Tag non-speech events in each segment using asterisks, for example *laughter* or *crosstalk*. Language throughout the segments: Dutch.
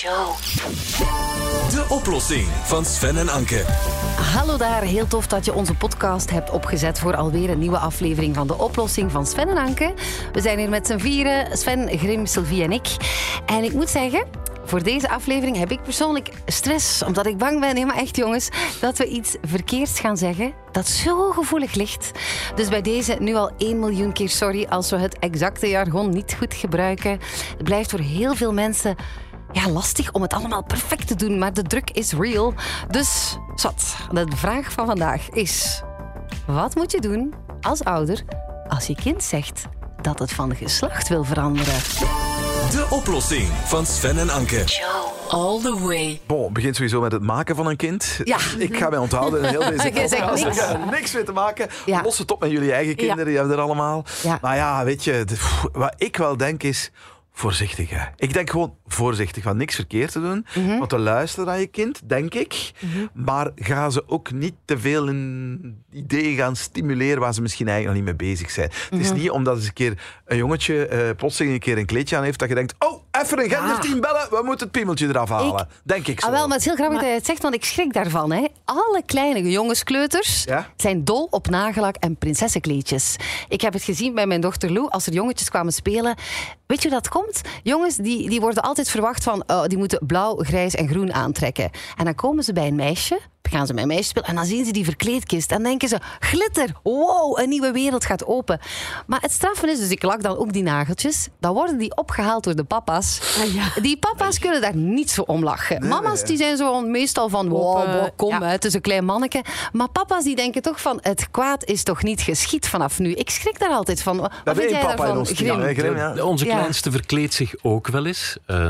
De oplossing van Sven en Anke. Hallo daar, heel tof dat je onze podcast hebt opgezet voor alweer een nieuwe aflevering van De Oplossing van Sven en Anke. We zijn hier met z'n vieren, Sven, Grim, Sylvie en ik. En ik moet zeggen, voor deze aflevering heb ik persoonlijk stress, omdat ik bang ben, nee maar echt jongens, dat we iets verkeerds gaan zeggen dat zo gevoelig ligt. Dus bij deze nu al 1 miljoen keer sorry als we het exacte jargon niet goed gebruiken. Het blijft voor heel veel mensen ja, lastig om het allemaal perfect te doen, maar de druk is real. Dus, zat. De vraag van vandaag is: wat moet je doen als ouder als je kind zegt dat het van geslacht wil veranderen? De oplossing van Sven en Anke. All the way. Bon, begint sowieso met het maken van een kind. Ja. Ik ga mij onthouden in heel deze *laughs* podcast. niks. Ik ga er niks mee te maken. Ja. Los het op met jullie eigen kinderen, die hebben er allemaal. Ja. Maar ja, weet je, wat ik wel denk is... Voorzichtig, hè. Ik denk gewoon voorzichtig, van niks verkeerd te doen. Mhm. Want te luisteren naar je kind, denk ik. Maar ga ze ook niet te veel in ideeën gaan stimuleren waar ze misschien eigenlijk nog niet mee bezig zijn. Het Mhm. is niet omdat eens een keer een jongetje eh plotseling een keer een kleedje aan heeft, dat je denkt, oh, even een genderteam bellen, we moeten het piemeltje eraf halen. denk ik zo. Ah, wel, maar het is heel grappig dat je het zegt, want ik schrik daarvan. Hè. Alle kleine jongenskleuters Ja? zijn dol op nagellak en prinsessenkleedjes. Ik heb het gezien bij mijn dochter Lou, als er jongetjes kwamen spelen. Weet je hoe dat komt? Jongens die, die worden altijd verwacht van, oh, die moeten blauw, grijs en groen aantrekken. En dan komen ze bij een meisje, gaan ze met meisje spelen en dan zien ze die verkleedkist. En denken ze, glitter, wow, een nieuwe wereld gaat open. Maar het straffen is, dus ik lak dan ook die nageltjes, dan worden die opgehaald door de papa's. Die papa's kunnen daar niet zo om lachen. Mama's die zijn zo meestal van, wow, wow, kom, ja. hè, het is een klein manneke. Maar papa's die denken toch van, het kwaad is toch niet geschied vanaf nu. Ik schrik daar altijd van. Wat Dat vind jij je papa in daarvan, ons team, Grim? hè, Grim, ja. De- Onze Ja. kleinste verkleedt zich ook wel eens. Eh,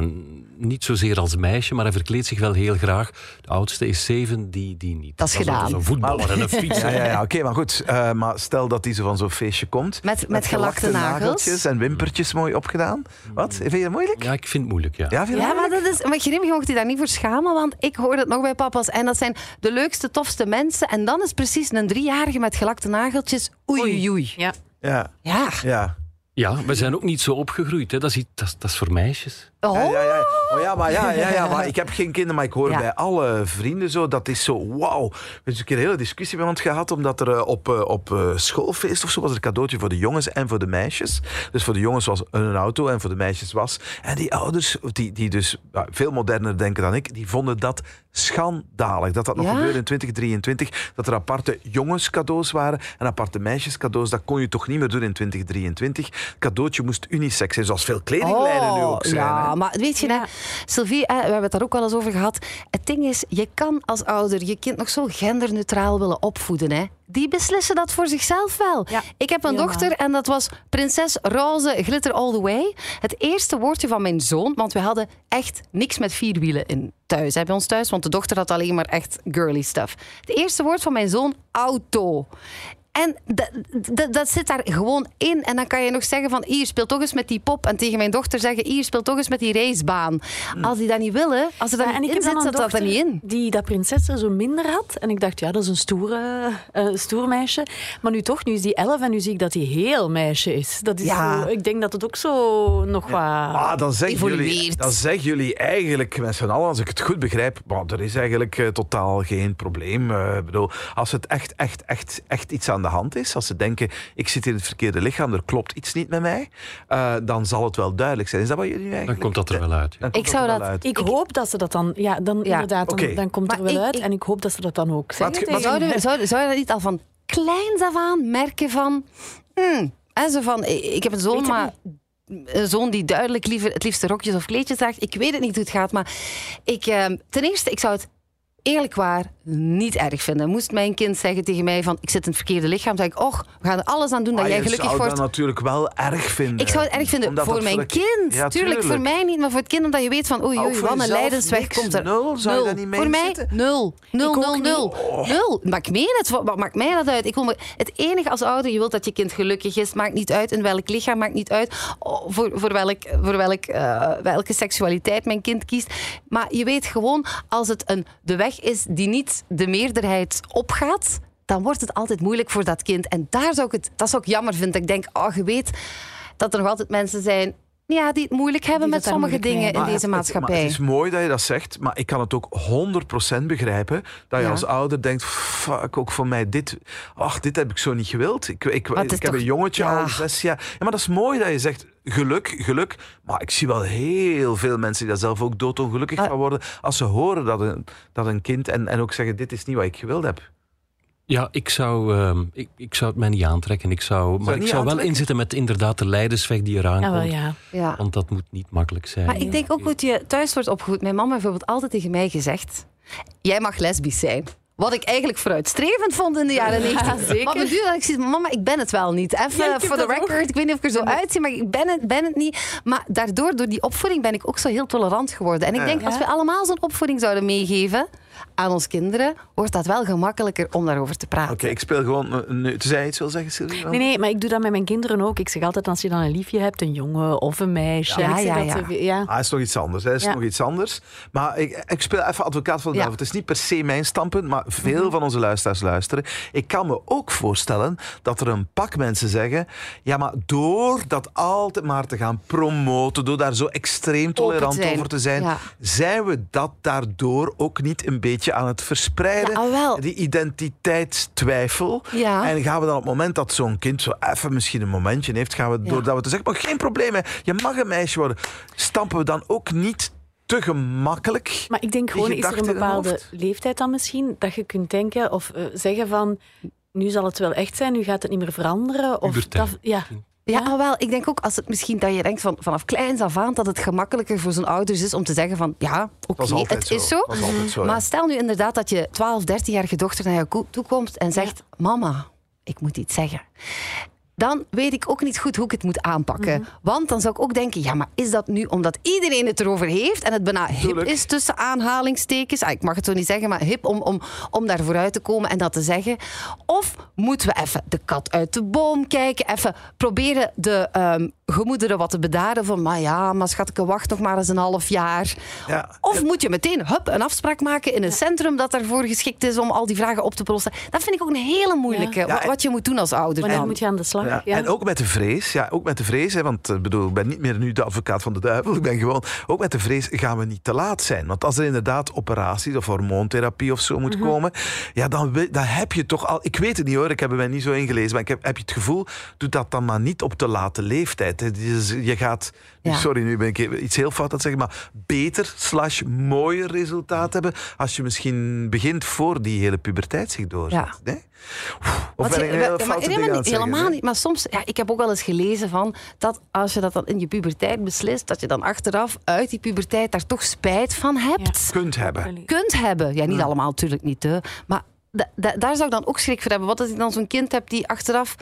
niet zozeer als meisje, maar hij verkleedt zich wel heel graag. De oudste is zeven, die, die niet. Dat is gedaan. altijd Een voetballer en een fietser. Ja, ja, ja oké, maar goed. eh, maar stel dat die zo van zo'n feestje komt. Met- met gelakte nagels. nageltjes en wimpertjes mooi opgedaan. Wat? Vind je dat moeilijk? Ja, ik vind het moeilijk, ja. Ja, vind je Ja, dat maar, dat is, maar Grim, je mocht je daar niet voor schamen, want ik hoor het nog bij papa's. En dat zijn de leukste, tofste mensen. En dan is precies een driejarige met gelakte nageltjes. Oei, oei, oei. Ja. Ja, Ja. ja. Ja, we zijn ook niet zo opgegroeid. Hè. Dat, is, iets- dat, is, dat is voor meisjes. Oh. Ja, ja, ja. Oh, ja, maar, ja, ja, *laughs* ja, maar ik heb geen kinderen, maar ik hoor Ja. bij alle vrienden zo, dat is zo, wauw. We hebben een keer een hele discussie met ons gehad, omdat er eh, op, eh, op eh, schoolfeest of zo was er een cadeautje voor de jongens en voor de meisjes. Dus voor de jongens was een auto en voor de meisjes was. En die ouders, die, die dus veel moderner denken dan ik, die vonden dat schandalig. Dat dat nog gebeurde in 2023, dat er aparte jongenscadeaus waren en aparte meisjescadeaus. Dat kon je toch niet meer doen in 2023. Cadeautje moest unisex zijn, zoals veel kledinglijnen nu ook zijn. Maar weet je, hè, Sylvie, hè, we hebben het daar ook wel eens over gehad. Het ding is, je kan als ouder je kind nog zo genderneutraal willen opvoeden. Hè. Die beslissen dat voor zichzelf wel. Ja, ik heb een dochter en dat was prinses roze glitter all the way. Het eerste woordje van mijn zoon, want we hadden echt niks met vier wielen in thuis, hè, bij ons thuis, want de dochter had alleen maar echt girly stuff. Het eerste woord van mijn zoon, auto. En dat, dat, dat zit daar gewoon in. En dan kan je nog zeggen van hier, speel toch eens met die pop. En tegen mijn dochter zeggen hier, speel toch eens met die racebaan. Als die dat niet willen, als ze dat Ja, niet ik in zit, dat er niet in. Die dat prinses er zo minder had. En ik dacht, ja, dat is een stoere, eh, stoer meisje. Maar nu toch, nu is die elf en nu zie ik dat hij heel meisje is. Dat is Ja. zo- ik denk dat het ook zo nog wat... Ah, dan zeggen, jullie, dan zeggen jullie eigenlijk met z'n allen, als ik het goed begrijp, bon, er is eigenlijk eh, totaal geen probleem. Eh, ik bedoel, als het echt, echt, echt, echt iets aan de hand is, als ze denken, ik zit in het verkeerde lichaam, er klopt iets niet met mij, eh, dan zal het wel duidelijk zijn. Is dat wat jullie eigenlijk... Dan komt dat er wel uit. ja. Ik zou wel dat- uit. Ik hoop dat ze dat dan... Ja, dan Ja. inderdaad, dan, Oké. dan komt Maar er wel ik- uit. ik- En ik hoop dat ze dat dan ook zeggen maar- Zou je, zou, zou je dat niet al van kleins af aan merken van... Hmm, en zo van ik heb een zoon, maar... Een zoon die duidelijk liever het liefste rokjes of kleedjes draagt. Ik weet het niet hoe het gaat, maar ik, eh, ten eerste, ik zou het eerlijk waar niet erg vinden. Moest mijn kind zeggen tegen mij van ik zit in het verkeerde lichaam, zeg ik, och, we gaan er alles aan doen dat Maar jij gelukkig zou wordt. dat natuurlijk wel erg vinden. Ik zou het erg vinden Omdat voor mijn kind. Ja, tuurlijk, voor mij niet, maar voor het kind omdat je weet van oei, oei, wat een lijdensweg niks? komt er. Nul? Zou je dat niet Voor mij nul. Nul, Ik nul, nul. Nul. Maar ik meen het. Wat maakt mij dat uit? Ik wil me, het enige als ouder, je wilt dat je kind gelukkig is. Maakt niet uit in welk lichaam, maakt niet uit oh, voor, voor, welk, voor welk, eh, welke seksualiteit mijn kind kiest. Maar je weet gewoon, als het een, de weg is die niet de meerderheid opgaat, dan wordt het altijd moeilijk voor dat kind. En daar zou ik het, dat zou ik jammer vinden. Ik denk, oh, je weet dat er nog altijd mensen zijn ja, die het moeilijk hebben Die met sommige dingen in deze het- maatschappij. het is mooi dat je dat zegt, maar ik kan het ook 100% begrijpen. Dat je Ja. als ouder denkt, fuck, ook voor mij dit... Ach, dit heb ik zo niet gewild. Ik, ik, ik heb toch- een jongetje ja. al zes jaar. Ja, maar dat is mooi dat je zegt, geluk, geluk. Maar ik zie wel heel veel mensen die daar zelf ook doodongelukkig van worden. Als ze horen dat een, dat een kind... En, en ook zeggen, dit is niet wat ik gewild heb. Ja, ik zou, ehm, ik, ik zou het mij niet aantrekken. Ik zou, maar ik zou wel inzitten met inderdaad de leidersweg die eraan Ja, wel komt. ja. Ja. Want dat moet niet makkelijk zijn. Maar ik denk ook hoe je thuis wordt opgevoed. Mijn mama heeft bijvoorbeeld altijd tegen mij gezegd: Jij mag lesbisch zijn. Wat ik eigenlijk vooruitstrevend vond in de jaren 90. zeker. Maar bedoel dat ik zie, mama, ik ben het wel niet. Even voor de ook. record. Ik weet niet of ik er zo uitzie, maar ik ben het, ben het niet. Maar daardoor, door die opvoeding, ben ik ook zo heel tolerant geworden. En ik Ja. denk, als we allemaal zo'n opvoeding zouden meegeven aan ons kinderen, wordt dat wel gemakkelijker om daarover te praten. Oké, ik speel gewoon... eh, Nu, je iets wil zeggen, Sylvie? Nee, nee, maar ik doe dat met mijn kinderen ook. Ik zeg altijd, als je dan een liefje hebt, een jongen of een meisje. Ja, ik zeg ja, dat ja. ja. Ah, is nog iets anders. Hè. Is Ja. nog iets anders. Maar ik, ik speel even advocaat van de Ja. Het is niet per se mijn standpunt, maar veel van onze luisteraars luisteren. Ik kan me ook voorstellen dat er een pak mensen zeggen... Ja, maar door dat altijd maar te gaan promoten, door daar zo extreem tolerant over te zijn, Ja. zijn we dat daardoor ook niet een beetje aan het verspreiden? Ja, wel. Die identiteitstwijfel. Ja. En gaan we dan op het moment dat zo'n kind zo even misschien een momentje heeft, gaan we Ja. doordat we te zeggen, maar geen probleem, hè, je mag een meisje worden, stampen we dan ook niet te gemakkelijk? Maar ik denk gewoon, is er een bepaalde leeftijd dan misschien, dat je kunt denken of eh, zeggen van, nu zal het wel echt zijn, nu gaat het niet meer veranderen. Of dat, ja. Ja, ah, wel. Ik denk ook als het misschien dat je denkt van, vanaf kleins af aan dat het gemakkelijker voor zo'n ouders is om te zeggen van ja, oké, het is zo. Is zo. Maar ja. stel nu inderdaad dat je 12, 13-jarige dochter naar jou toe komt en zegt: Mama, ik moet iets zeggen. Dan weet ik ook niet goed hoe ik het moet aanpakken. Want dan zou ik ook denken: ja, maar is dat nu omdat iedereen het erover heeft en het bijna hip Tuurlijk. is tussen aanhalingstekens? Ah, ik mag het zo niet zeggen, maar hip om, om, om daar vooruit te komen en dat te zeggen. Of moeten we even de kat uit de boom kijken, even proberen de ehm, gemoederen wat te bedaren van: maar ja, maar schatke, wacht nog maar eens een half jaar. Ja. Of moet je meteen hup, een afspraak maken in een centrum dat daarvoor geschikt is om al die vragen op te lossen? Dat vind ik ook een hele moeilijke. Ja. wa- Wat je moet doen als ouder. Wanneer dan. moet je aan de slag? Ja. Ja. En ook met de vrees, ja, ook met de vrees, hè, want eh, bedoel, ik ben niet meer nu de advocaat van de duivel, ik ben gewoon, ook met de vrees gaan we niet te laat zijn. Want als er inderdaad operaties of hormoontherapie of zo Mhm. moet komen, ja, dan, dan heb je toch al, ik weet het niet hoor, ik heb er mij niet zo ingelezen, maar ik heb, heb je het gevoel, doe dat dan maar niet op te late leeftijd. hè. Dus je gaat, Ja. sorry, nu ben ik iets heel fout aan het zeggen, maar beter slash mooier resultaat hebben als je misschien begint voor die hele puberteit zich doorzet. Ja. Nee? Of ben je- ik een we- hele maar foute helemaal dingen aan niet, het zeggen, helemaal niet. Maar soms, ja, ik heb ook wel eens gelezen van dat als je dat dan in je puberteit beslist, dat je dan achteraf uit die puberteit daar toch spijt van hebt. Kunt hebben. Kunt hebben. Ja, niet allemaal natuurlijk niet. Hè. Maar da- da- daar zou ik dan ook schrik voor hebben. Wat als ik dan zo'n kind heb die achteraf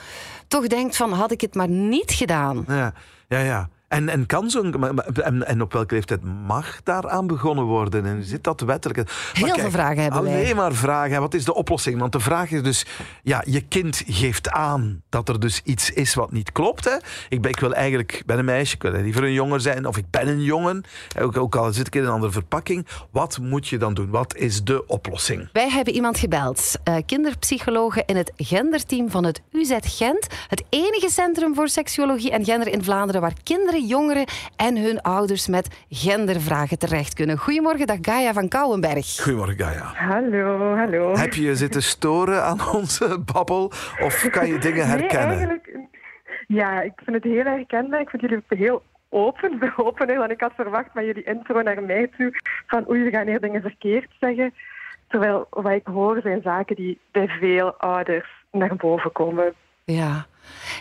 toch denkt van had ik het maar niet gedaan. Ja, ja, ja. En, en kan zo'n. maar- En, en op welke leeftijd mag daaraan begonnen worden? En zit dat wettelijk? Maar Heel veel vragen hebben wij. Alleen maar vragen. En Wat is de oplossing? Want de vraag is dus: ja, je kind geeft aan dat er dus iets is wat niet klopt. Hè? Ik, ben, ik wil eigenlijk, ik ben een meisje, ik wil liever een jongen zijn, of ik ben een jongen. Ook, ook al zit ik in een andere verpakking. Wat moet je dan doen? Wat is de oplossing? Wij hebben iemand gebeld. eh kinderpsychologe in het genderteam van het UZ Gent. Het enige centrum voor seksuologie en gender in Vlaanderen waar kinderen, jongeren en hun ouders met gendervragen terecht kunnen. Goedemorgen, dag Gaia van Kouwenberg. Goedemorgen, Gaia. Hallo, hallo. Heb je je zitten storen aan onze babbel? Of kan je dingen herkennen? Nee, eigenlijk... Ja, ik vind het heel herkenbaar. Ik vind jullie ook heel open, *laughs* veel opener dan ik had verwacht met jullie intro naar mij toe. Van oei, we gaan hier dingen verkeerd zeggen. Terwijl wat ik hoor zijn zaken die bij veel ouders naar boven komen. Ja.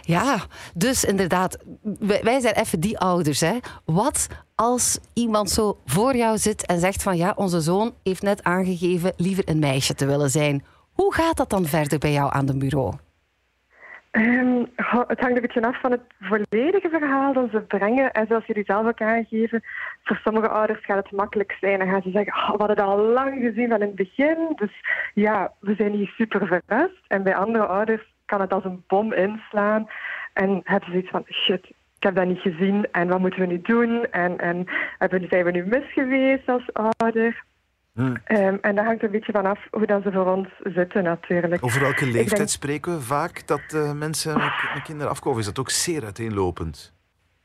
Ja, dus inderdaad, wij, zijn even die ouders. Hè. Wat als iemand zo voor jou zit en zegt van ja, onze zoon heeft net aangegeven liever een meisje te willen zijn. Hoe gaat dat dan verder bij jou aan het bureau? Ehm, het hangt een beetje af van het volledige verhaal dat ze brengen. En zoals jullie zelf ook aangeven, voor sommige ouders gaat het makkelijk zijn. Dan gaan ze zeggen, oh, we hadden dat al lang gezien van in het begin. Dus ja, we zijn niet super verrast. En bij andere ouders kan het als een bom inslaan. En hebben ze iets van, shit, ik heb dat niet gezien. En wat moeten we nu doen? En, en hebben- zijn we nu mis geweest als ouder? Hmm. Ehm, en dat hangt een beetje vanaf hoe dan ze voor ons zitten natuurlijk. Over welke leeftijd denk- spreken we vaak dat eh, mensen met, met kinderen afkomen? Is dat ook zeer uiteenlopend?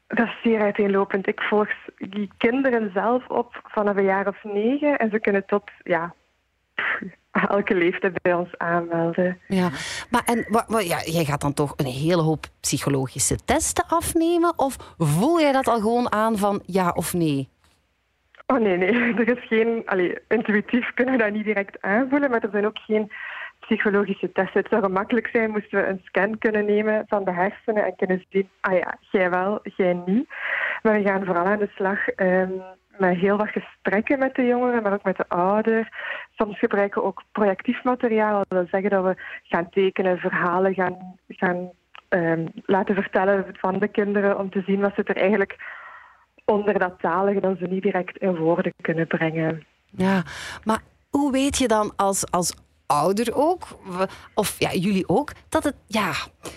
Dat is zeer uiteenlopend. Ik volg die kinderen zelf op vanaf een jaar of negen en ze kunnen tot ja, elke leeftijd bij ons aanmelden. Ja, maar en, ja, jij gaat dan toch een hele hoop psychologische testen afnemen? Of voel jij dat al gewoon aan van ja of nee? Oh nee, nee. *laughs* Er is geen... Allee, intuïtief kunnen we dat niet direct aanvoelen, maar er zijn ook geen psychologische testen. Het zou gemakkelijk zijn moesten we een scan kunnen nemen van de hersenen en kunnen zien, ah ja, jij wel, jij niet. Maar we gaan vooral aan de slag um, met heel wat gesprekken met de jongeren, maar ook met de ouder. Soms gebruiken we ook projectief materiaal. Dat wil zeggen dat we gaan tekenen, verhalen gaan, gaan um, laten vertellen van de kinderen om te zien wat ze er eigenlijk onder dat talige dat ze niet direct in woorden kunnen brengen. Ja, maar hoe weet je dan als, als ouder ook, of ja, jullie ook, dat het, ja,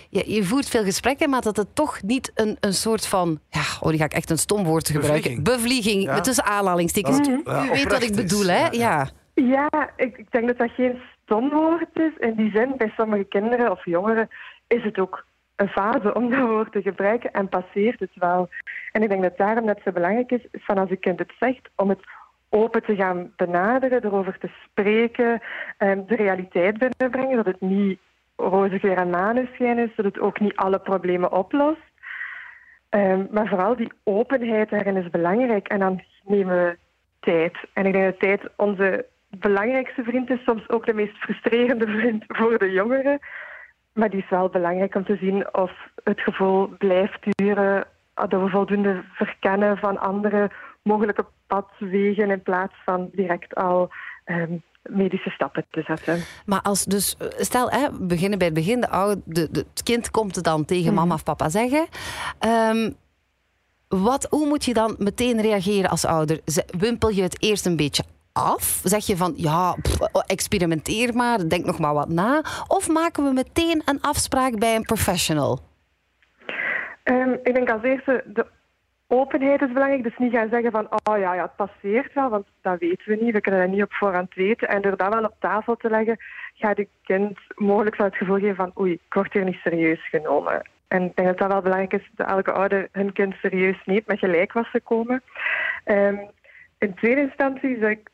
je, voert veel gesprekken, maar dat het toch niet een, een soort van, ja, oh, die ga ik echt een stom woord gebruiken. Bevlieging, ja. tussen aanhalingstekens. U, weet wat ik bedoel, hè? Ja, ja. ik, ik denk dat dat geen stom woord is. In die zin, bij sommige kinderen of jongeren is het ook een fase om dat woord te gebruiken en passeert het wel. En ik denk dat daarom net zo belangrijk is, van als een kind het zegt, om het open te gaan benaderen, erover te spreken, um, de realiteit binnenbrengen, dat het niet roze geur en maneschijn is, dat het ook niet alle problemen oplost. Um, maar vooral die openheid daarin is belangrijk en dan nemen we tijd. En ik denk dat tijd onze belangrijkste vriend is, soms ook de meest frustrerende vriend voor de jongeren. Maar die is wel belangrijk om te zien of het gevoel blijft duren, dat we voldoende verkennen van andere mogelijke padwegen in plaats van direct al um, medische stappen te zetten. Maar als dus, stel, hè, we beginnen bij het begin, de oude, de, de, het kind komt het dan tegen mama of papa zeggen. Um, wat, hoe moet je dan meteen reageren als ouder? Wimpel je het eerst een beetje af? Zeg je van ja, experimenteer maar, denk nog maar wat na? Of maken we meteen een afspraak bij een professional? Um, ik denk als eerste de openheid is belangrijk. Dus niet gaan zeggen van, oh ja, ja, het passeert wel, want dat weten we niet. We kunnen dat niet op voorhand weten. En door dat wel op tafel te leggen, gaat het kind mogelijk zo het gevoel geven van, oei, ik word hier niet serieus genomen. En ik denk dat dat wel belangrijk is, dat elke ouder hun kind serieus neemt, met gelijk was gekomen. Um, in tweede instantie zou ik,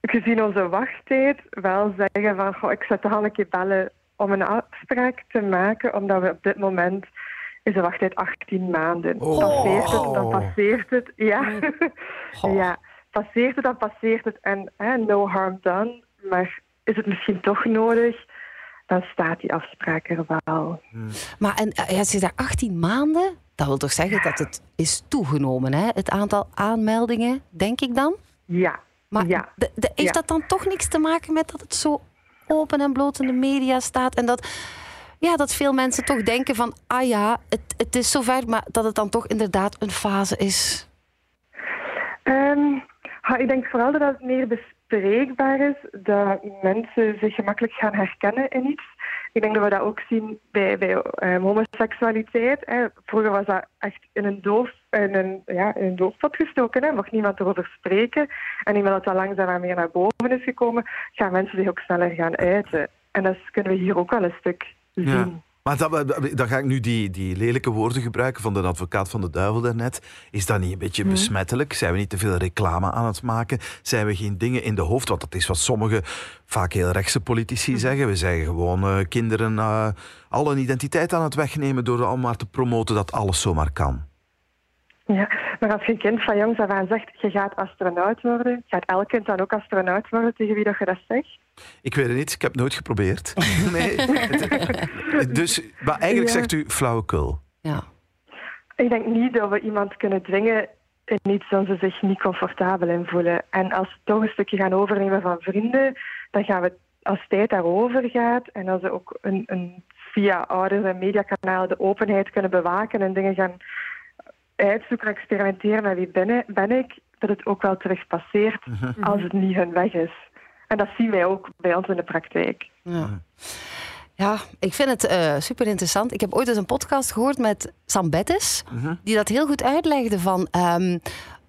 gezien onze wachttijd, wel zeggen van, goh, ik zet de een keer bellen om een afspraak te maken, omdat we op dit moment is de wachttijd 18 maanden. Oh. Passeert het, dan passeert het. Ja. *laughs* Oh. ja, passeert het, dan passeert het. En hè, no harm done. Maar is het misschien toch nodig? Dan staat die afspraak er wel. Hmm. Maar en, als je daar 18 maanden, dat wil toch zeggen dat het is toegenomen, hè? Het aantal aanmeldingen, denk ik dan? Ja. Maar ja. heeft dat dan toch niks te maken met dat het zo open en bloot in de media staat en dat ja, dat veel mensen toch denken van, ah ja, het, het is zover, maar dat het dan toch inderdaad een fase is? Um, ik denk vooral dat het meer bespreekbaar is, dat mensen zich gemakkelijk gaan herkennen in iets. Ik denk dat we dat ook zien bij, bij um, homoseksualiteit. Hè. Vroeger was dat echt in een, doof, in een, ja, in een doofpot gestoken. Hè. Mocht niemand erover spreken. En nu dat dat langzaam meer naar boven is gekomen, gaan mensen zich ook sneller gaan uiten. En dat kunnen we hier ook wel een stuk ja. Maar dan ga ik nu die, die lelijke woorden gebruiken van de advocaat van de duivel daarnet. Is dat niet een beetje besmettelijk? Zijn we niet te veel reclame aan het maken? Zijn we geen dingen in de hoofd? Want dat is wat sommige, vaak heel rechtse politici zeggen. We zeggen gewoon uh, kinderen uh, al een identiteit aan het wegnemen door al maar te promoten dat alles zomaar kan. Ja, maar als je een kind van jongs af aan zegt, je gaat astronaut worden, gaat elk kind dan ook astronaut worden tegen wie dat je dat zegt? Ik weet het niet, ik heb het nooit geprobeerd. *laughs* nee. dus, maar eigenlijk zegt u flauwekul. Ja. Ik denk niet dat we iemand kunnen dwingen in iets waar ze zich niet comfortabel in voelen. En als we toch een stukje gaan overnemen van vrienden, dan gaan we als tijd daarover gaat en als we ook een, een via ouders en mediakanalen de openheid kunnen bewaken en dingen gaan uitzoeken, experimenteren met wie ben, ben ik, dat het ook wel terug passeert mhm. als het niet hun weg is. En dat zien wij ook bij ons in de praktijk. Ja. Ja, ik vind het uh, super interessant. Ik heb ooit eens een podcast gehoord met Sam Bettis, mhm. die dat heel goed uitlegde van. Um,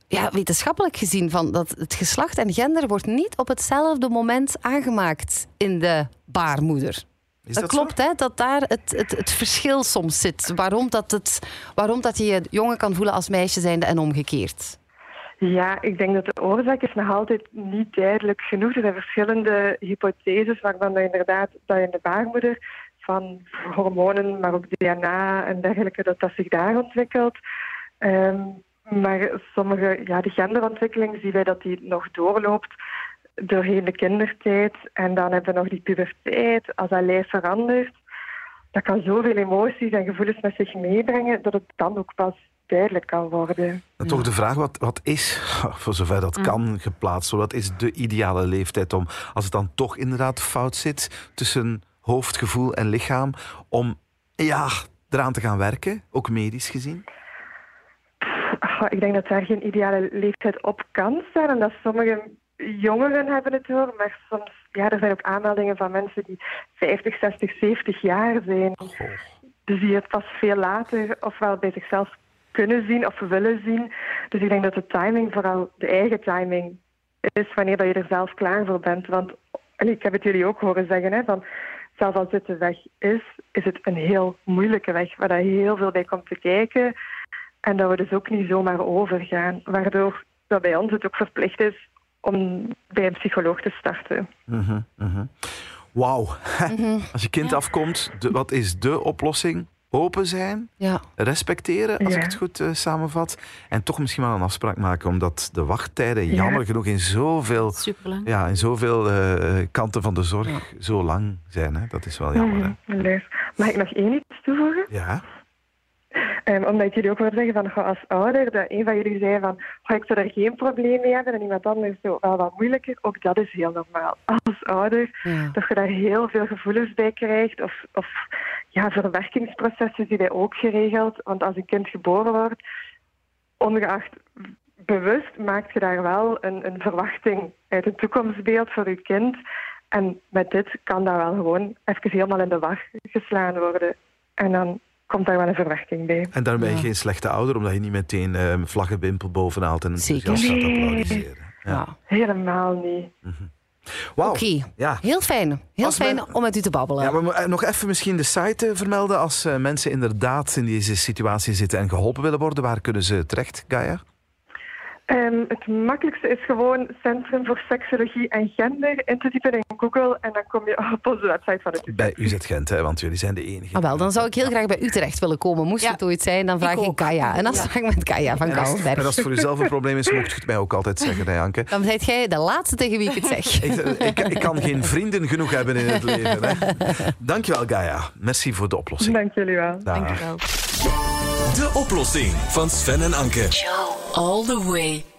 ja, wetenschappelijk gezien, van dat het geslacht en gender wordt niet op hetzelfde moment aangemaakt in de baarmoeder. Is dat, klopt, hè, dat daar het, het, het verschil soms zit. Waarom dat, het, waarom dat je je jongen kan voelen als meisje zijnde en omgekeerd. Ja, ik denk dat de oorzaak is nog altijd niet duidelijk genoeg. Er zijn verschillende hypotheses waarvan dat inderdaad dat in de baarmoeder van hormonen, maar ook DNA en dergelijke, dat dat zich daar ontwikkelt. Ehm, maar sommige, ja, de genderontwikkeling zien wij dat die nog doorloopt doorheen de kindertijd. En dan hebben we nog die puberteit. Als dat lijf verandert, dat kan zoveel emoties en gevoelens met zich meebrengen, dat het dan ook pas duidelijk kan worden. Toch de vraag, wat, wat is, *laughs* voor zover dat kan, geplaatst? Wat is de ideale leeftijd om, als het dan toch inderdaad fout zit tussen hoofd, gevoel en lichaam, om ja, eraan te gaan werken, ook medisch gezien? Ah, Ik denk dat daar geen ideale leeftijd op kan staan. En dat sommige jongeren hebben het door. Maar soms, ja, er zijn ook aanmeldingen van mensen die 50, 60, 70 jaar zijn. Dus die het pas veel later ofwel bij zichzelf kunnen zien of willen zien. Dus ik denk dat de timing vooral de eigen timing is wanneer dat je er zelf klaar voor bent. Want ik heb het jullie ook horen zeggen, hè, van zelfs als dit de weg is, is het een heel moeilijke weg waar daar heel veel bij komt te kijken. En dat we dus ook niet zomaar overgaan. Waardoor dat bij ons het ook verplicht is om bij een psycholoog te starten. Mhm, mhm. Wauw. *laughs* Als je kind afkomt, de, wat is de oplossing? Open zijn, Ja. respecteren, als Ja. ik het goed eh, samenvat. En toch misschien wel een afspraak maken, omdat de wachttijden, Ja. jammer genoeg, in zoveel, Superlang. ja, in zoveel eh, kanten van de zorg zo lang zijn. Hè? Dat is wel jammer. Hè? Mhm, leuk. Mag ik nog één iets toevoegen? Ja. Ehm, omdat jullie ook hoorden zeggen van goh, als ouder, dat een van jullie zei van goh, ik zou er geen probleem mee hebben en iemand anders zo wel wat moeilijker. Ook dat is heel normaal. Als ouder, Ja. dat je daar heel veel gevoelens bij krijgt of, of ja, verwerkingsprocessen die wij ook geregeld. Want als een kind geboren wordt, ongeacht bewust, maakt je daar wel een, een verwachting uit een toekomstbeeld voor je kind. En met dit kan dat wel gewoon even helemaal in de war geslaan worden. En dan komt daar wel een verwerking bij. En daarom ben je Ja. geen slechte ouder, omdat je niet meteen eh, een vlaggenwimpel bovenhaalt en enthousiast gaat applaudisseren. Ja. Ja. Helemaal niet. Wauw. Oké, Ja. heel fijn. Heel Als fijn men- om met u te babbelen. Ja, maar eh, nog even misschien de site eh, vermelden. Als eh, mensen inderdaad in deze situatie zitten en geholpen willen worden, waar kunnen ze terecht, Gaia? Ehm, het makkelijkste is gewoon Centrum voor Seksologie en Gender in te typen in Google en dan kom je op onze website van het Bij UZ Gent, hè, want jullie zijn de enige. Ah, wel, dan zou ik heel graag bij u terecht willen komen. Moest Ja. het ooit zijn, dan vraag Ik ik. Kaya. Een afspraak met Kaya van En als, en als het voor jezelf een probleem is, mocht je het mij ook altijd zeggen, hè, Anke. Dan zijt jij de laatste tegen wie ik het *laughs* zeg. Ik, ik, ik kan geen vrienden genoeg hebben in het leven. Hè. Dankjewel, Gaia. Merci voor de oplossing. Dank jullie wel. Dag. Dankjewel. De oplossing van Sven en Anke. All the way.